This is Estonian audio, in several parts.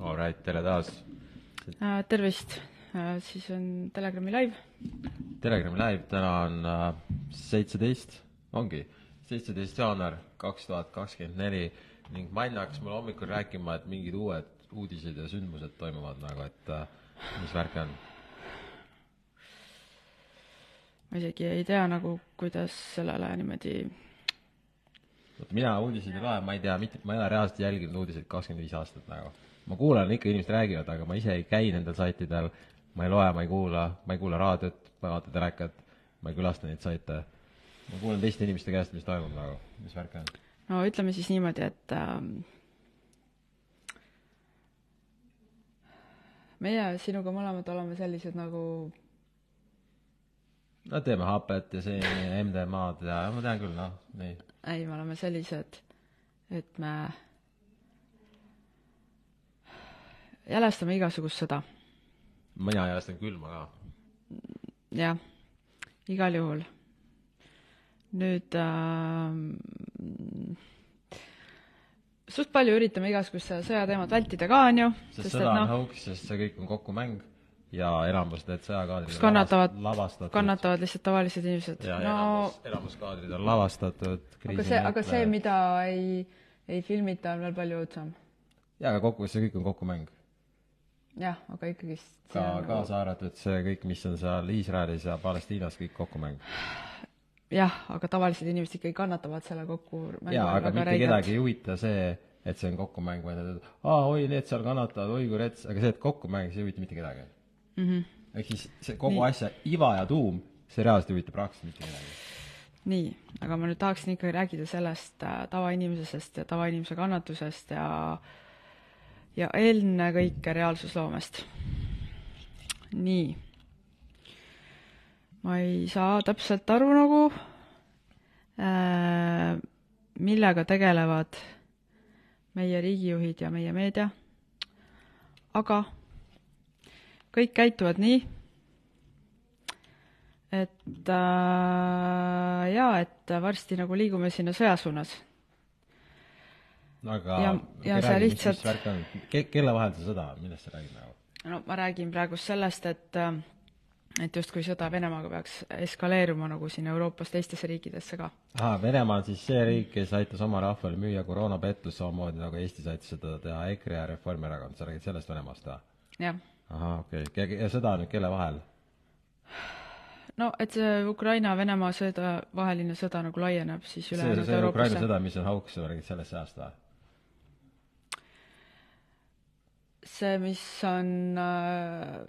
Alright, tere taas. Äh, tervist, siis on Telegrami live. Telegrami live, täna on äh, seitseteist, ongi, seitseteist jaanuar kaks tuhat kakskümmend neli ning Mann hakkas mulle hommikul rääkima, et mingid uued uudised ja sündmused toimuvad nagu, et äh, mis värk on? ma isegi ei tea nagu, kuidas sellele niimoodi vot mina uudiseid ei loe, ma ei tea, mitte, ma ei ole reaalselt jälginud uudiseid kakskümmend viis aastat nagu. Ma kuulan ikka, inimesed räägivad, aga ma ise ei käi nendel saitidel, ma ei loe, ma ei kuula, ma ei kuula raadiot, ma ei vaata telekat, ma ei külasta neid saite. ma kuulan teiste inimeste käest, mis toimub nagu, mis värk on. no ütleme siis niimoodi, et ähm, meie sinuga mõlemad oleme sellised nagu no teeme hapet ja see MDMA-d ja ma tean küll, noh, nii. ei, me oleme sellised, et me jälestame igasugust sõda. mina jälestan külma ka. jah, igal juhul. nüüd äh, suht palju üritame igasugust sõjateemat vältida ka, on ju. sest sõda on no, hauks, sest see kõik on kokkumäng ja enamus need sõjakaadrid kus kannatavad, kannatavad lihtsalt tavalised inimesed. ja no, enamus, enamus kaadrid on lavastatud. aga see, aga see, mida ei, ei filmita, on veel palju õudsem. jaa, aga kokkuvõttes see kõik on kokkumäng. Jah, aga ikkagist ka, kaasa arvatud see kõik, mis on seal Iisraelis ja Palestiinas, kõik kokkumäng. jah, aga tavalised inimesed ikkagi kannatavad selle kokku jaa, aga mitte räigelt. kedagi ei huvita see, et see on kokkumäng, vaid et aa, oi, need seal kannatavad, oi kui rets, aga see, et kokkumäng, see ei huvita mitte kedagi mm -hmm.. ehk siis see kogu nii. asja iva ja tuum, see reaalselt ei huvita praktiliselt mitte kedagi. nii, aga ma nüüd tahaksin ikkagi rääkida sellest äh, tavainimesest ja tavainimese kannatusest ja ja ennekõike reaalsusloomest. nii. ma ei saa täpselt aru nagu äh,, millega tegelevad meie riigijuhid ja meie meedia, aga kõik käituvad nii, et äh, jaa, et varsti nagu liigume sinna sõja suunas. Aga ja, ja see räägi, lihtsalt mis värk on Ke, kelle vahel see sõda on, millest sa räägid nagu? no ma räägin praegu sellest, et äh, et justkui sõda Venemaaga peaks eskaleeruma nagu siin Euroopas teistesse riikidesse ka. aa, Venemaa on siis see riik, kes aitas oma rahvale müüa koroonapettust samamoodi, nagu Eestis aitas seda teha EKRE ja Reformierakond, sa räägid sellest Venemaast või? jah ahah, okei okay., ja sõda nüüd kelle vahel? no et see Ukraina-Venemaa sõda, vaheline sõda nagu laieneb siis ülejäänud Euroopasse. Ukraina sõda, mis on hauks, sa räägid sellest sõjast või? See, mis on äh,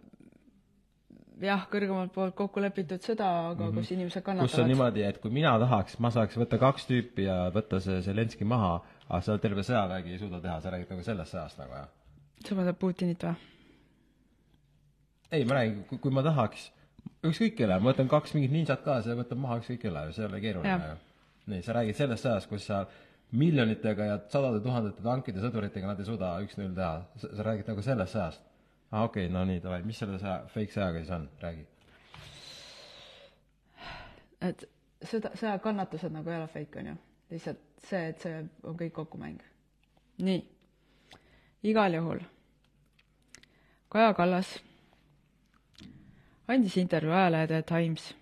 jah, kõrgemalt poolt kokku lepitud sõda, aga mm -hmm. kus inimesed kannatavad. kus on niimoodi, et kui mina tahaks, ma saaks võtta kaks tüüpi ja võtta see Zelenskõi maha, aga seda terve sõjavägi ei suuda teha, sa räägid nagu sellest sõjast nagu, jah? sa mõtled Putinit või? ei, ma räägin, kui ma tahaks, ükskõik kelle, ma võtan kaks mingit ninjat kaasa ja võtan maha ükskõik kelle, see ei ole keeruline ju. nii, sa räägid sellest sõjast, kus sa miljonitega ja sadade tuhandete tankide sõduritega nad ei suuda üks-null teha, sa räägid nagu sellest sõjast. aa ah, okei okay,, no nii, davai, mis selle sõja, fake sõjaga siis on, räägi. et sõda, sõja kannatused nagu ei ole fake, on ju. lihtsalt see, et see on kõik kokkumäng. nii, igal juhul Kaja Kallas andis intervjuu ajalehe The Times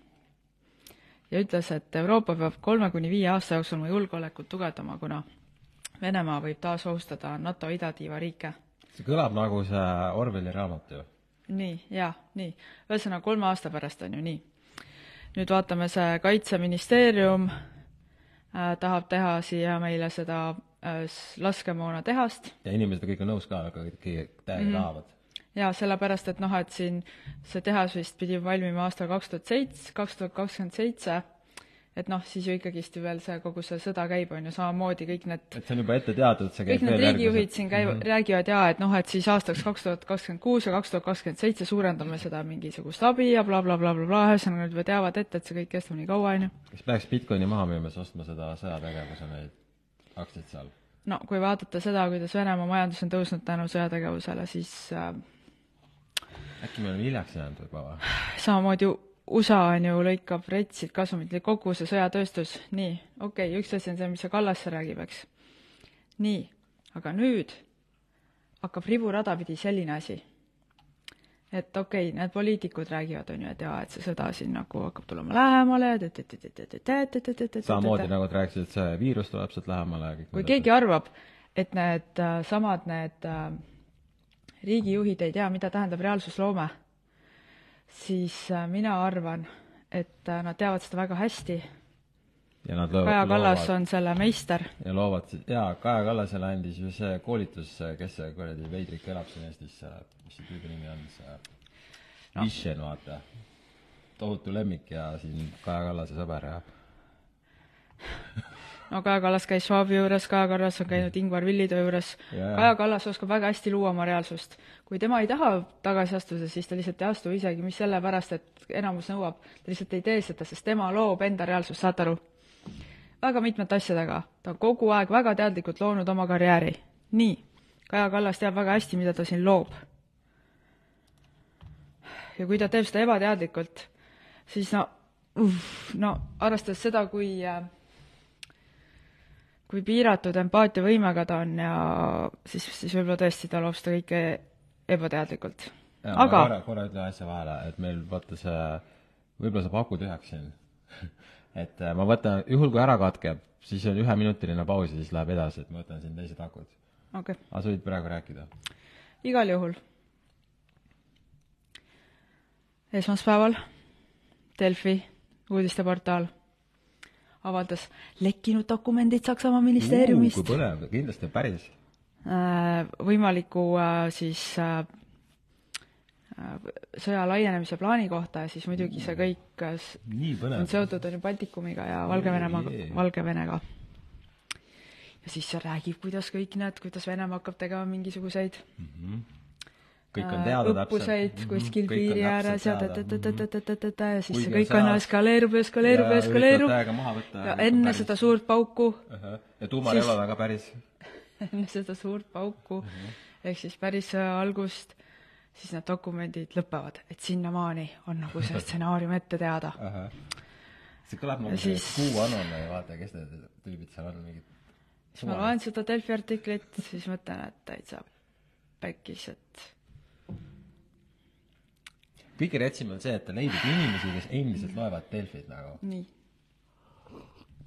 ja ütles, et Euroopa peab kolme kuni viie aasta jooksul oma julgeolekut tugevdama, kuna Venemaa võib taas ohustada NATO idatiiva riike. see kõlab nagu see Orwelli raamat ju. nii, jaa, nii. ühesõnaga kolme aasta pärast on ju nii. nüüd vaatame, see Kaitseministeerium äh, tahab teha siia meile seda äh, laskemoonatehast. ja inimesed kõik on nõus ka, aga kõik täiega mm. Jaa, sellepärast et noh, et siin see tehas vist pidi valmima aastal kaks tuhat seitse, kaks tuhat kakskümmend seitse, et noh, siis ju ikkagist ju veel see, kogu see sõda käib, on ju, samamoodi kõik need et see on juba ette et see käib kõik need riigijuhid siin käivad mm, -hmm. räägivad jaa, et noh, et siis aastaks kaks tuhat kakskümmend kuus ja kaks tuhat kakskümmend seitse suurendame seda mingisugust abi ja blablabla bla, bla, bla, ühesõnaga nad juba teavad ette, et see kõik kestab nii kaua, on ju. kas peaks Bitcoini maha müüma, siis ostma seda sõjategevuse neid aktsiaid seal? no kui vaadata seda, kuidas Venemaa majandus on tõusnud tänu sõjategevusele, siis äh, äkki me oleme hiljaks jäänud võib-olla või? samamoodi USA on ju, lõikab retsid kasumit, kogu see sõjatööstus, nii, okei okay,, üks asi on see, mis see Kallasse räägib, eks. nii, aga nüüd hakkab riburada pidi selline asi, et okei okay,, need poliitikud räägivad, on ju, et jaa, et see sõda siin nagu hakkab tulema lähemale samamoodi nagu nad rääkisid, et see viirus tuleb sealt lähemale ja kõik kui keegi arvab, et need samad need äh, riigijuhid ei tea, mida tähendab reaalsusloome, siis äh, mina arvan, et äh, nad teavad seda väga hästi. ja nad lo-, Kaja Kallas loovad, on selle meister. ja loovad jaa, Kaja Kallasele andis ju see koolitus, kes see kuradi veidrik elab siin Eestis, mis see tüübi nimi on, see no. Vishen, vaata. tohutu lemmik ja siin Kaja Kallase sõber ja no Kaja Kallas käis Schwabi juures, Kaja Kallas on käinud Ingvar Villitöö juures Jaa. Kaja Kallas oskab väga hästi luua oma reaalsust. kui tema ei taha tagasi astuda, siis ta lihtsalt ei astu isegi, mis sellepärast, et enamus nõuab, ta lihtsalt ei tee seda, sest tema loob enda reaalsust, saate aru? väga mitmete asjadega, ta on kogu aeg väga teadlikult loonud oma karjääri. nii, Kaja Kallas teab väga hästi, mida ta siin loob. ja kui ta teeb seda ebateadlikult, siis no, no arvestades seda, kui äh, kui piiratud empaatiavõimega ta on ja siis, siis võib-olla tõesti ta loob seda kõike ebateadlikult. aga korra, korra ütlen asja vahele, et meil vaata see, võib-olla saab aku tühjaks siin et äh, ma võtan, juhul kui ära katkeb, siis on üheminutiline paus ja siis läheb edasi, et ma võtan siin teised akud. okei okay., aga sa võid praegu rääkida. igal juhul. esmaspäeval Delfi uudisteportaal avaldas lekkinud dokumendid Saksamaa ministeeriumist. kui põnev, kindlasti päris. Äh, võimaliku äh, siis äh, sõja laienemise plaani kohta ja siis muidugi see kõik on seotud, on ju Baltikumiga ja Valgevenemaga, Valgevenega. ja siis see räägib, kuidas kõik need, kuidas Venemaa hakkab tegema mingisuguseid mm -hmm kõik on teada õppuseid täpselt. kuskil piiri ääres ja ta-ta-ta-ta-ta-ta ja siis see kõik aina eskaleerub ja eskaleerub ja eskaleerub. ja enne seda suurt pauku. ja tuumarelvad on ka päris. enne seda suurt pauku ehk siis päris sõja algust, siis need dokumendid lõpevad, et sinnamaani on nagu see stsenaarium ette teada. see kõlab nagu see QAnon, vaata, kes need tüübid seal on, mingid siis ma loen seda Delfi artiklit, siis mõtlen, et täitsa pekkis, et kõige retsim on see, et ta leidub inimesi, kes endiselt loevad Delfit nagu. nii.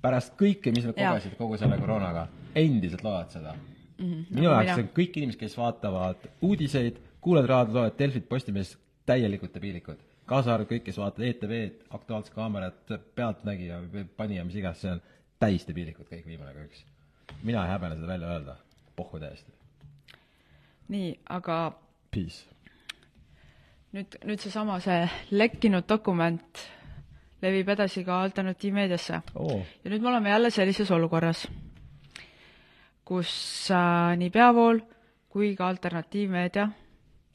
pärast kõike, mis nad kogesid kogu selle koroonaga, endiselt loevad seda mm. -hmm. minu jaoks on kõik inimesed, kes vaatavad uudiseid, kuulavad raadiot, loevad Delfit, Postimeest, täielikult debiilikud. kaasa arvatud kõik, kes vaatavad ETV-d, Aktuaalset Kaamerat, Pealtnägija, Panija, mis iganes see on, täis debiilikud kõik viimane kui üks. mina ei häbene seda välja öelda, pohhu täiesti. nii, aga Peace nüüd, nüüd seesama, see lekkinud dokument levib edasi ka alternatiivmeediasse oh.. ja nüüd me oleme jälle sellises olukorras, kus äh, nii peavool kui ka alternatiivmeedia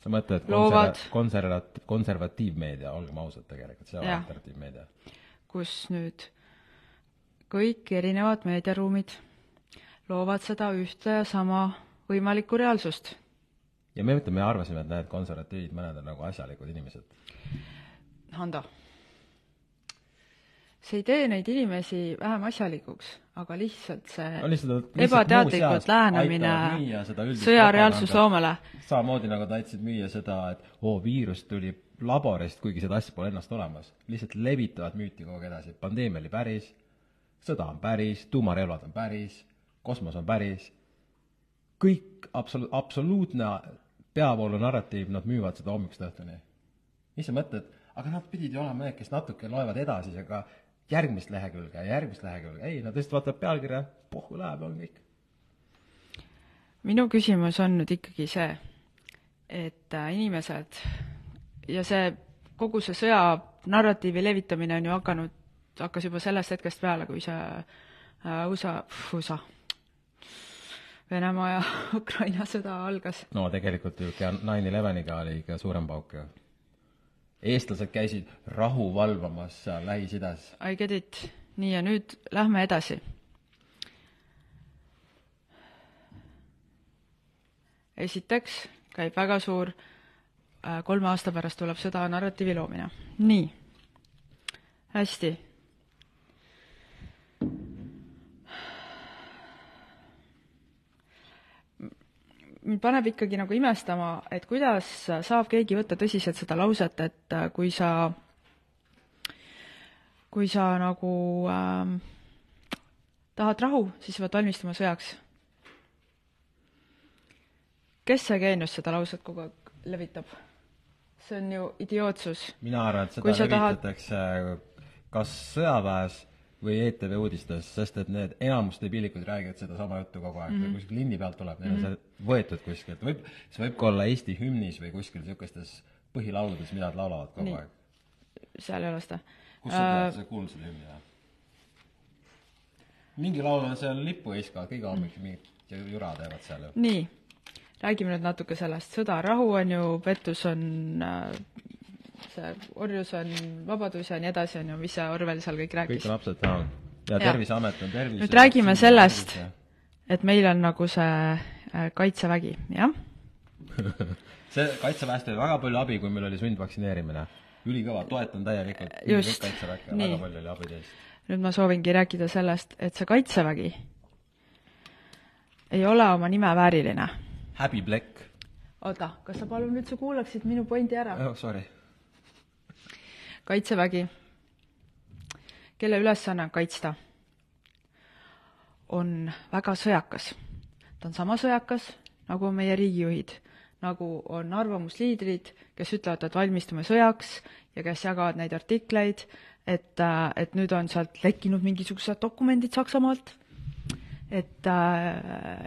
sa mõtled loovad konservat-, konservatiivmeedia, olgem ausad tegelikult, see on alternatiivmeedia. kus nüüd kõik erinevad meediaruumid loovad seda ühte ja sama võimalikku reaalsust. Ja me ütleme, me arvasime, et need konservatiivid, mõned on nagu asjalikud inimesed. Hando, see ei tee neid inimesi vähem asjalikuks, aga lihtsalt see no lihtsalt ebateadlikult lähenemine sõja reaalsusloomele. samamoodi nagu nad aitasid müüa seda, et oo, viirus tuli laborist, kuigi seda asja pole ennast olemas. lihtsalt levitavad müüti kogu aeg edasi, pandeemia oli päris, sõda on päris, tuumarelvad on päris, kosmos on päris, kõik absolu-, absoluutne peavoolu narratiiv, nad müüvad seda hommikust õhtuni. mis sa mõtled, aga nad pidid ju olema need, kes natuke loevad edasi, aga järgmist lehekülge ja järgmist lehekülge, ei, nad lihtsalt vaatavad pealkirja, pohhu läheb, on kõik. minu küsimus on nüüd ikkagi see, et äh, inimesed ja see, kogu see sõja narratiivi levitamine on ju hakanud, hakkas juba sellest hetkest peale, kui see äh, USA, USA, Venemaa ja Ukraina sõda algas. no tegelikult ju ikka nine eleveniga oli ikka suurem pauk ju. eestlased käisid rahu valvamas seal Lähis-Idas. I get it. nii, ja nüüd lähme edasi. esiteks käib väga suur äh, kolme aasta pärast tuleb sõda narratiivi loomine. nii, hästi. Mind paneb ikkagi nagu imestama, et kuidas saab keegi võtta tõsiselt seda lauset, et äh, kui sa, kui sa nagu ähm, tahad rahu, siis sa pead valmistuma sõjaks. kes see geenius seda lauset kogu aeg levitab? see on ju idiootsus. mina arvan, et seda levitatakse tahad... kas sõjaväes või ETV uudistes, sest et need enamus debiilikud räägivad sedasama juttu kogu aeg mm, -hmm. kuskil linni pealt tuleb, neil on mm -hmm. see võetud kuskilt, võib, see võib ka olla Eesti hümnis või kuskil niisugustes põhilauludes, mida nad laulavad kogu Nii. aeg. seal ei ole seda. kus sa tead sa kuulnud seda hümni või? mingi laul on seal lippu hõiskavad, kõige hommikul mingit jura teevad seal ju. nii, räägime nüüd natuke sellest, sõda, rahu on ju, pettus on äh, see orjus on vabadus ja nii edasi, on ju, mis see Orwell seal kõik rääkis. kõik on upside down. ja Terviseamet on tervis. nüüd räägime sellest, et meil on nagu see äh, kaitsevägi, jah see kaitseväest oli väga palju abi, kui meil oli sundvaktsineerimine. ülikõva, toetan täielikult. just, nii. nüüd ma soovingi rääkida sellest, et see kaitsevägi ei ole oma nime vääriline. häbiplekk. oota, kas sa palun üldse kuulaksid minu pointi ära? oh, sorry kaitsevägi, kelle ülesanne on kaitsta, on väga sõjakas. ta on sama sõjakas, nagu on meie riigijuhid, nagu on arvamusliidrid, kes ütlevad, et valmistume sõjaks ja kes jagavad neid artikleid, et, et nüüd on sealt lekkinud mingisugused dokumendid Saksamaalt, et,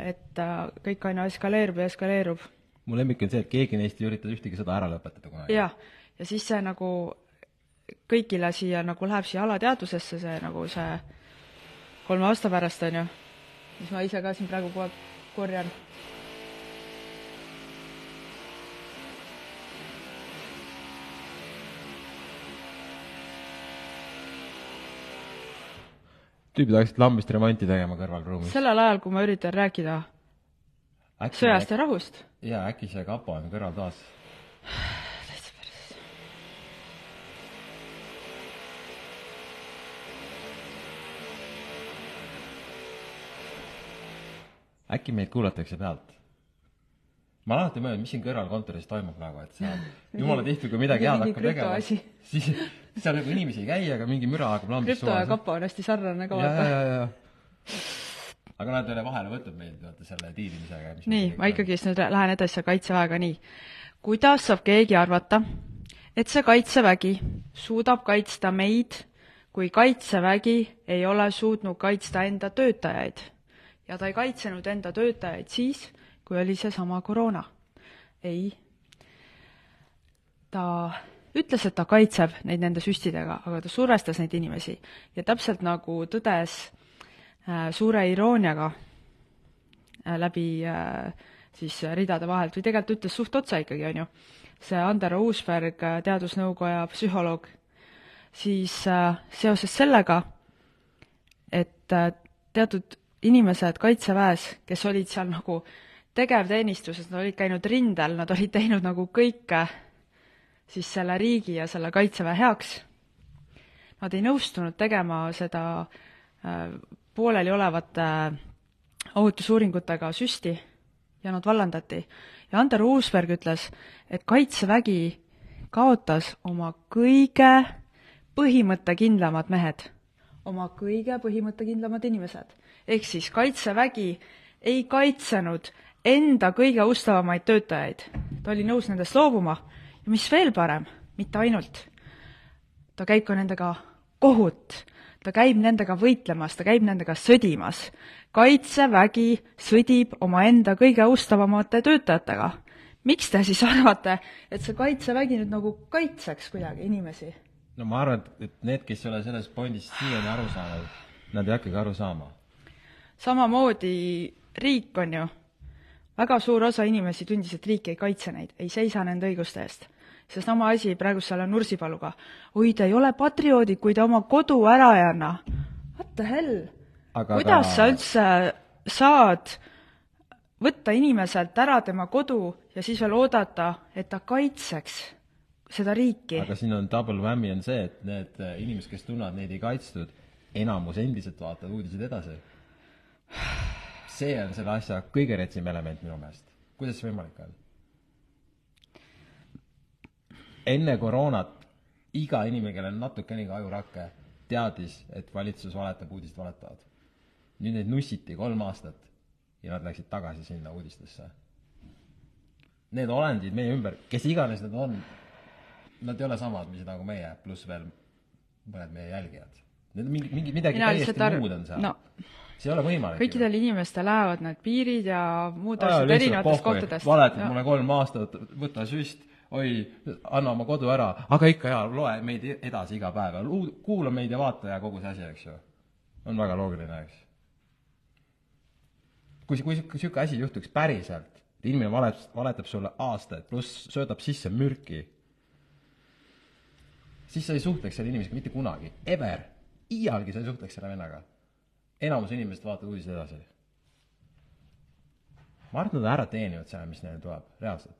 et kõik aina eskaleerub ja eskaleerub. mu lemmik on see, et keegi neist ei ürita ühtegi sõda ära lõpetada kunagi. jah, ja siis see nagu kõigile siia nagu läheb siia alateadvusesse see nagu see kolme aasta pärast, on ju, mis ma ise ka siin praegu kogu aeg korjan. tüübid hakkasid lambist remonti tegema kõrvalruumis. sellel ajal, kui ma üritan rääkida äkki sõjast ja rahust. jaa, äkki see kapo on kõrvaltoas äkki meid kuulatakse pealt? ma olen alati mõelnud, mis siin kõrvalkontoris toimub nagu, et seal jumala tihti, kui midagi head hakkab tegema, siis seal nagu inimesi ei käi, aga mingi müra hakkab lambist krüpto ja kapo on hästi sarnane ka vaata. aga nad ei ole vahele võtnud meid, vaata, selle diilimisega. nii, ma ikkagist nüüd lähen edasi kaitseväega, nii. kuidas saab keegi arvata, et see kaitsevägi suudab kaitsta meid, kui kaitsevägi ei ole suutnud kaitsta enda töötajaid ja ta ei kaitsenud enda töötajaid siis, kui oli seesama koroona. ei. ta ütles, et ta kaitseb neid nende süstidega, aga ta survestas neid inimesi ja täpselt nagu tõdes äh, suure irooniaga äh, läbi äh, siis ridade vahelt või tegelikult ütles suht otsa ikkagi, on ju, see Andero Uusberg, äh, teadusnõukoja psühholoog, siis äh, seoses sellega, et äh, teatud inimesed Kaitseväes, kes olid seal nagu tegevteenistuses, nad olid käinud rindel, nad olid teinud nagu kõike siis selle riigi ja selle Kaitseväe heaks. Nad ei nõustunud tegema seda äh, pooleliolevate äh, ohutusuuringutega süsti ja nad vallandati. ja Ander Uusberg ütles, et Kaitsevägi kaotas oma kõige põhimõttekindlamad mehed, oma kõige põhimõttekindlamad inimesed ehk siis Kaitsevägi ei kaitsenud enda kõige ustavamaid töötajaid. ta oli nõus nendest loobuma ja mis veel parem, mitte ainult, ta käib ka nendega kohut, ta käib nendega võitlemas, ta käib nendega sõdimas. kaitsevägi sõdib omaenda kõige ustavamate töötajatega. miks te siis arvate, et see kaitsevägi nüüd nagu kaitseks kuidagi inimesi? no ma arvan, et need, kes ei ole sellest pointist siiani aru saanud, nad ei hakkagi aru saama samamoodi riik on ju, väga suur osa inimesi tundis, et riik ei kaitse neid, ei seisa nende õiguste eest. sest sama asi praegu selle Nursipaluga. oi, te ei ole patrioodid, kui te oma kodu ära ei anna. What the hell? kuidas ka... sa üldse saad võtta inimeselt ära tema kodu ja siis veel oodata, et ta kaitseks seda riiki. aga siin on double whammy on see, et need inimesed, kes tunnevad, neid ei kaitstud, enamus endiselt vaatavad uudiseid edasi see on selle asja kõige retsim element minu meelest. kuidas see võimalik on? enne koroonat iga inimene, kellel on natukenegi ajurakke, teadis, et valitsus valetab, uudised valetavad. nüüd neid nussiti kolm aastat ja nad läksid tagasi sinna uudistesse. Need olendid meie ümber, kes iganes nad on, nad ei ole samad, mis nagu meie, pluss veel mõned meie jälgijad. Need on mingi, mingi, midagi Mina täiesti lihtsalt ar- muud on seal no. see ei ole võimalik. kõikidel inimestel lähevad need piirid ja muud asjad erinevatest kohtadest. valetad mulle kolm aastat, võta süst, oi, anna oma kodu ära, aga ikka jaa, loe meid edasi iga päev ja kuula meid ja vaata ja kogu see asi, eks ju. on väga loogiline, eks. kui, kui niisugune asi juhtuks päriselt, et inimene valetab, valetab sulle aastaid, pluss söödab sisse mürki, siis sa ei suhtleks selle inimesega mitte kunagi, ever, iialgi sa ei suhtleks selle vennaga. enamus inimesed vaatavad uudiseid edasi. ma arvan, et nad ära teenivad selle, mis neile tuleb, reaalselt.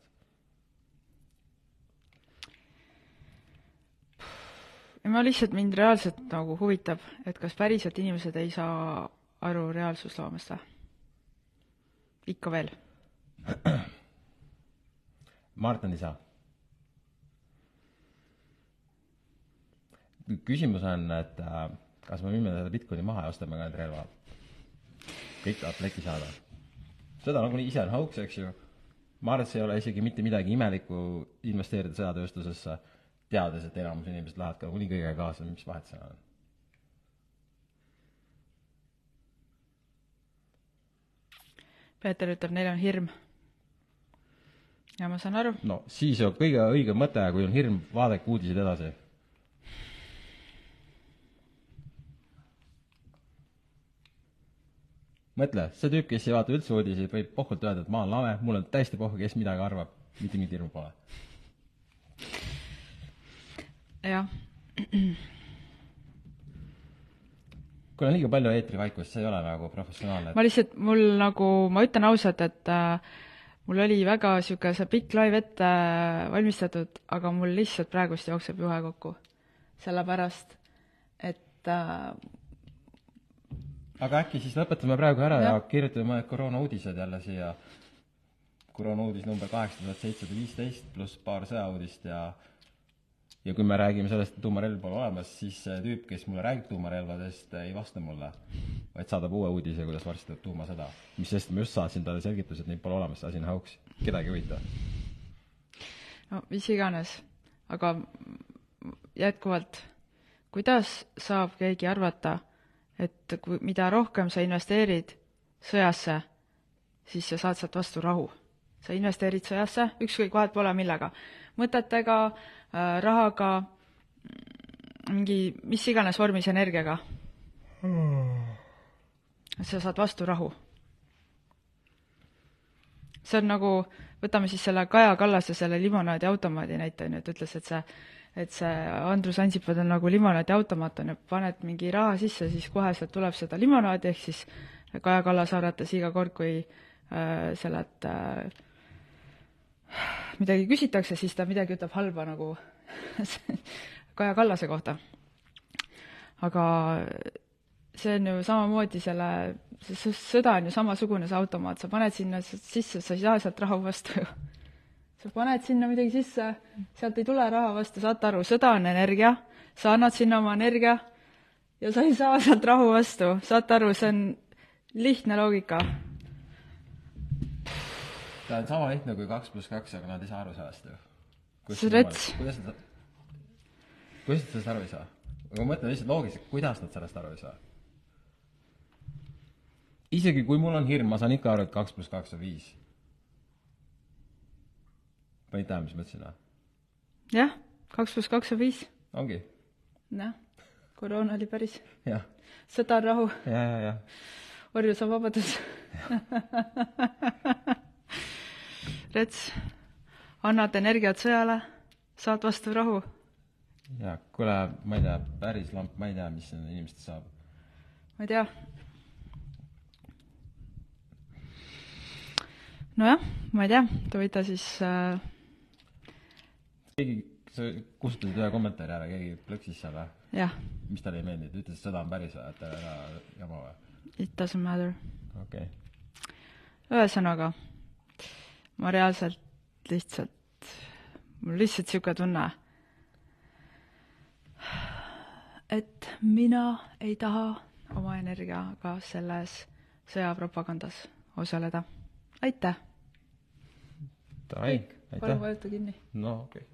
ma lihtsalt, mind reaalselt nagu huvitab, et kas päriselt inimesed ei saa aru reaalsusloomest või? ikka veel? ma arvan, et ei saa. küsimus on, et äh, kas me müüme seda Bitcoini maha ja ostame ka need relvad. kõik tahavad pleki saada. seda nagunii ise on hauks, eks ju. ma arvan, et see ei ole isegi mitte midagi imelikku investeerida sõjatööstusesse, teades, et enamus inimesed lähevad ka nagunii kõigega kaasa, mis vahet seal on. Peeter ütleb, neil on hirm. ja ma saan aru. no siis on kõige õigem mõte, kui on hirm, vaadake uudised edasi mõtle, see tüüp, kes ei vaata üldse uudiseid, võib pohkult öelda, et ma olen lame, mul on täiesti pohhu, kes midagi arvab, mitte mingit hirmu pole. jah. on liiga palju eetrivaikust, see ei ole nagu professionaalne. ma lihtsalt, mul nagu, ma ütlen ausalt, et äh, mul oli väga niisugune see pikk live ette äh, valmistatud, aga mul lihtsalt praegust jookseb juhe kokku. sellepärast, et äh, aga äkki siis lõpetame praegu ära ja, ja kirjutame mõned koroonauudised jälle siia. koroonauudis number kaheksa tuhat seitsesada viisteist pluss paar sõjauudist ja ja kui me räägime sellest, et tuumarelv pole olemas, siis see tüüp, kes mulle räägib tuumarelvadest, ei vasta mulle, vaid saadab uue uudise, kuidas varsti tuleb tuumasõda. mis sest ma just saatsin talle selgituse, et neid pole olemas, see asi on hauks. kedagi ei huvita. no mis iganes, aga jätkuvalt, kuidas saab keegi arvata, et kui, mida rohkem sa investeerid sõjasse, siis sa saad sealt vastu rahu. sa investeerid sõjasse, ükskõik, vahet pole millega, mõtetega äh,, rahaga, mingi mis iganes vormis energiaga. sa saad vastu rahu. see on nagu, võtame siis selle Kaja Kallase selle limonaadiautomaadi näite, on ju, et ütles, et see et see Andrus Ansipad on nagu limonaadiautomaat, on ju, paned mingi raha sisse, siis kohe sealt tuleb seda limonaadi, ehk siis Kaja Kallas arvates iga kord, kui äh, sellelt äh, midagi küsitakse, siis ta midagi ütleb halba nagu Kaja Kallase kohta. aga see on ju samamoodi selle, see sõda on ju samasugune, see automaat, sa paned sinna sisse, sa ei saa sealt raha vastu ju. Sa paned sinna midagi sisse, sealt ei tule raha vastu, saate aru, sõda on energia, sa annad sinna oma energia ja sa ei saa sealt rahu vastu, saate aru, see on lihtne loogika. ta on sama lihtne kui kaks pluss kaks, aga nad ei saa aru sellest ju. See rets. kuidas nad, kuidas nad sellest aru ei saa? aga ma mõtlen lihtsalt loogiliselt, kuidas nad sellest aru ei saa? isegi kui mul on hirm, ma saan ikka aru, et kaks pluss kaks on viis. Panid tähele, mis ma ütlesin või? jah, kaks pluss kaks on viis. ongi? jah, koroona oli päris, sõda on rahu, ja, ja, ja. orjus on vabadus. Rets, annad energiat sõjale, saad vastu rahu. ja kuule, ma ei tea, päris lamp, ma ei tea, mis nende inimestest saab. ma ei tea. nojah, ma ei tea, te võite siis äh, keegi, sa kustutasid ühe kommentaari ära, keegi plõksis selle. mis talle ei meeldinud, ütles, et sõda on päris või, et ära jama või? It doesn't matter. okei okay.. ühesõnaga, ma reaalselt lihtsalt, mul lihtsalt sihuke tunne, et mina ei taha oma energiaga selles sõjapropagandas osaleda. aitäh! aitäh! palun vajuta kinni. no okei okay..